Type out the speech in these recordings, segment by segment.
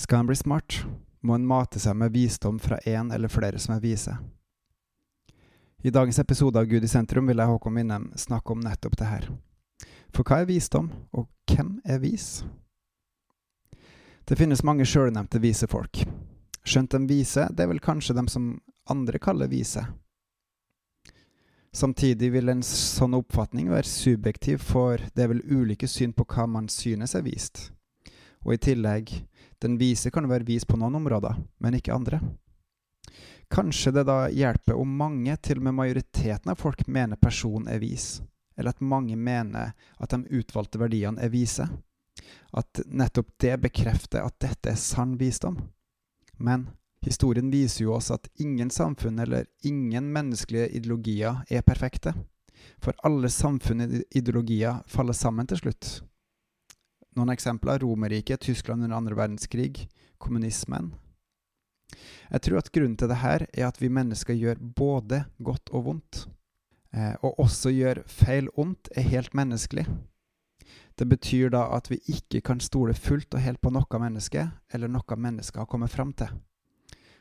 Skal en bli smart, må en mate seg med visdom fra én eller flere som er vise. I dagens episode av Gud i sentrum vil jeg Håkon Winnem snakke om nettopp det her. For hva er visdom, og hvem er vis? Det finnes mange sjølnevnte vise folk. Skjønt de vise, det er vel kanskje dem som andre kaller vise. Samtidig vil en sånn oppfatning være subjektiv, for det er vel ulike syn på hva man synes er vist. Og i tillegg, den vise kan være vis på noen områder, men ikke andre. Kanskje det da hjelper om mange, til og med majoriteten av folk, mener personen er vis, eller at mange mener at de utvalgte verdiene er vise. At nettopp det bekrefter at dette er sann visdom. Men Historien viser jo oss at ingen samfunn eller ingen menneskelige ideologier er perfekte. For alle samfunnsideologier faller sammen til slutt. Noen eksempler Romerriket, Tyskland under andre verdenskrig, kommunismen. Jeg tror at grunnen til dette er at vi mennesker gjør både godt og vondt. Eh, og også gjør feil ondt er helt menneskelig. Det betyr da at vi ikke kan stole fullt og helt på noe menneske, eller noe mennesket har kommet fram til.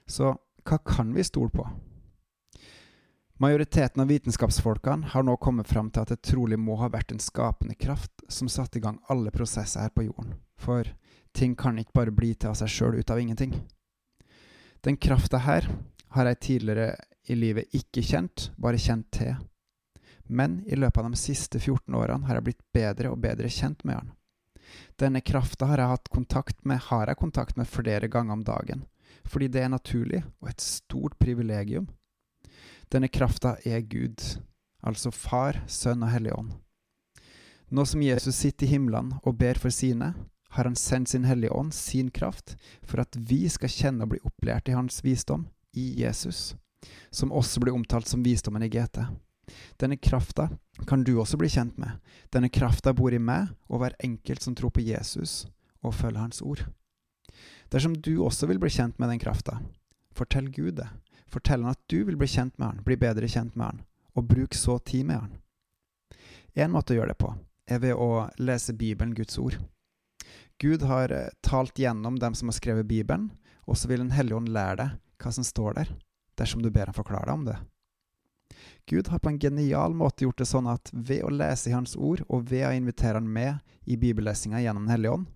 Så hva kan vi stole på? Majoriteten av vitenskapsfolkene har nå kommet fram til at det trolig må ha vært en skapende kraft som satte i gang alle prosesser her på jorden, for ting kan ikke bare bli til av seg sjøl ut av ingenting. Den krafta her har jeg tidligere i livet ikke kjent, bare kjent til. Men i løpet av de siste 14 årene har jeg blitt bedre og bedre kjent med den. Denne krafta har jeg hatt kontakt med, har jeg kontakt med flere ganger om dagen, fordi det er naturlig og et stort privilegium. Denne krafta er Gud, altså Far, Sønn og Hellig Ånd. Nå som Jesus sitter i himmelen og ber for sine, har han sendt sin Hellige Ånd, sin kraft, for at vi skal kjenne og bli opplært i hans visdom, i Jesus, som også blir omtalt som visdommen i GT. Denne krafta kan du også bli kjent med. Denne krafta bor i meg og hver enkelt som tror på Jesus og følger hans ord. Dersom du også vil bli kjent med den krafta, fortell Gud det. Fortell han at du vil bli kjent med han, bli bedre kjent med han, og bruk så tid med han. En måte å gjøre det på er ved å lese Bibelen, Guds ord. Gud har eh, talt gjennom dem som har skrevet Bibelen, og så vil Den hellige ånd lære deg hva som står der, dersom du ber ham forklare deg om det. Gud har på en genial måte gjort det sånn at ved å lese i Hans ord, og ved å invitere Han med i bibellesinga gjennom Den hellige ånd,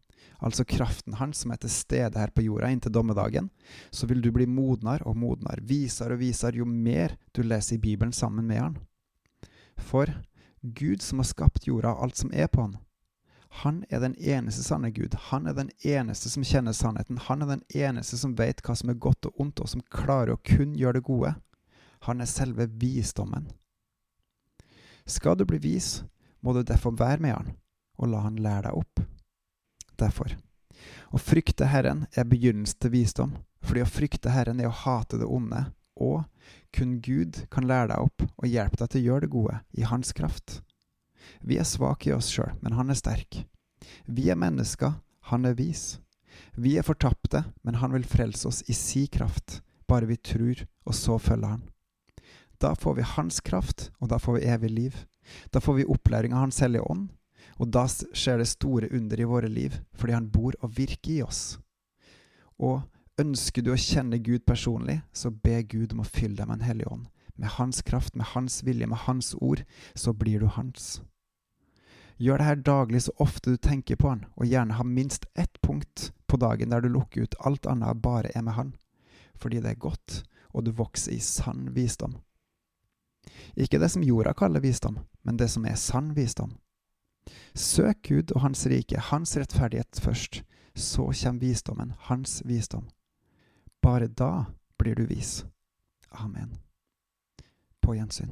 altså kraften hans som er til stede her på jorda inntil dommedagen, så vil du bli modnere og modnere, visere og visere jo mer du leser i Bibelen sammen med han. For Gud som har skapt jorda og alt som er på han, han er den eneste sanne Gud. Han er den eneste som kjenner sannheten. Han er den eneste som vet hva som er godt og ondt, og som klarer å kun gjøre det gode. Han er selve visdommen. Skal du bli vis, må du derfor være med han, og la han lære deg opp derfor. Å frykte Herren er begynnelsen til visdom, fordi å frykte Herren er å hate det onde, og kun Gud kan lære deg opp og hjelpe deg til å gjøre det gode i Hans kraft. Vi er svake i oss sjøl, men Han er sterk. Vi er mennesker, Han er vis. Vi er fortapte, men Han vil frelse oss i si kraft, bare vi tror, og så følger Han. Da får vi Hans kraft, og da får vi evig liv. Da får vi opplæring av Hans hellige ånd, og da skjer det store under i våre liv, fordi han bor og virker i oss. Og ønsker du å kjenne Gud personlig, så be Gud om å fylle deg med en hellig ånd. Med hans kraft, med hans vilje, med hans ord, så blir du hans. Gjør det her daglig så ofte du tenker på han, og gjerne ha minst ett punkt på dagen der du lukker ut alt annet bare er med han, fordi det er godt, og du vokser i sann visdom. Ikke det som jorda kaller visdom, men det som er sann visdom. Søk Gud og Hans rike, Hans rettferdighet først, så kommer visdommen, Hans visdom. Bare da blir du vis. Amen. På gjensyn.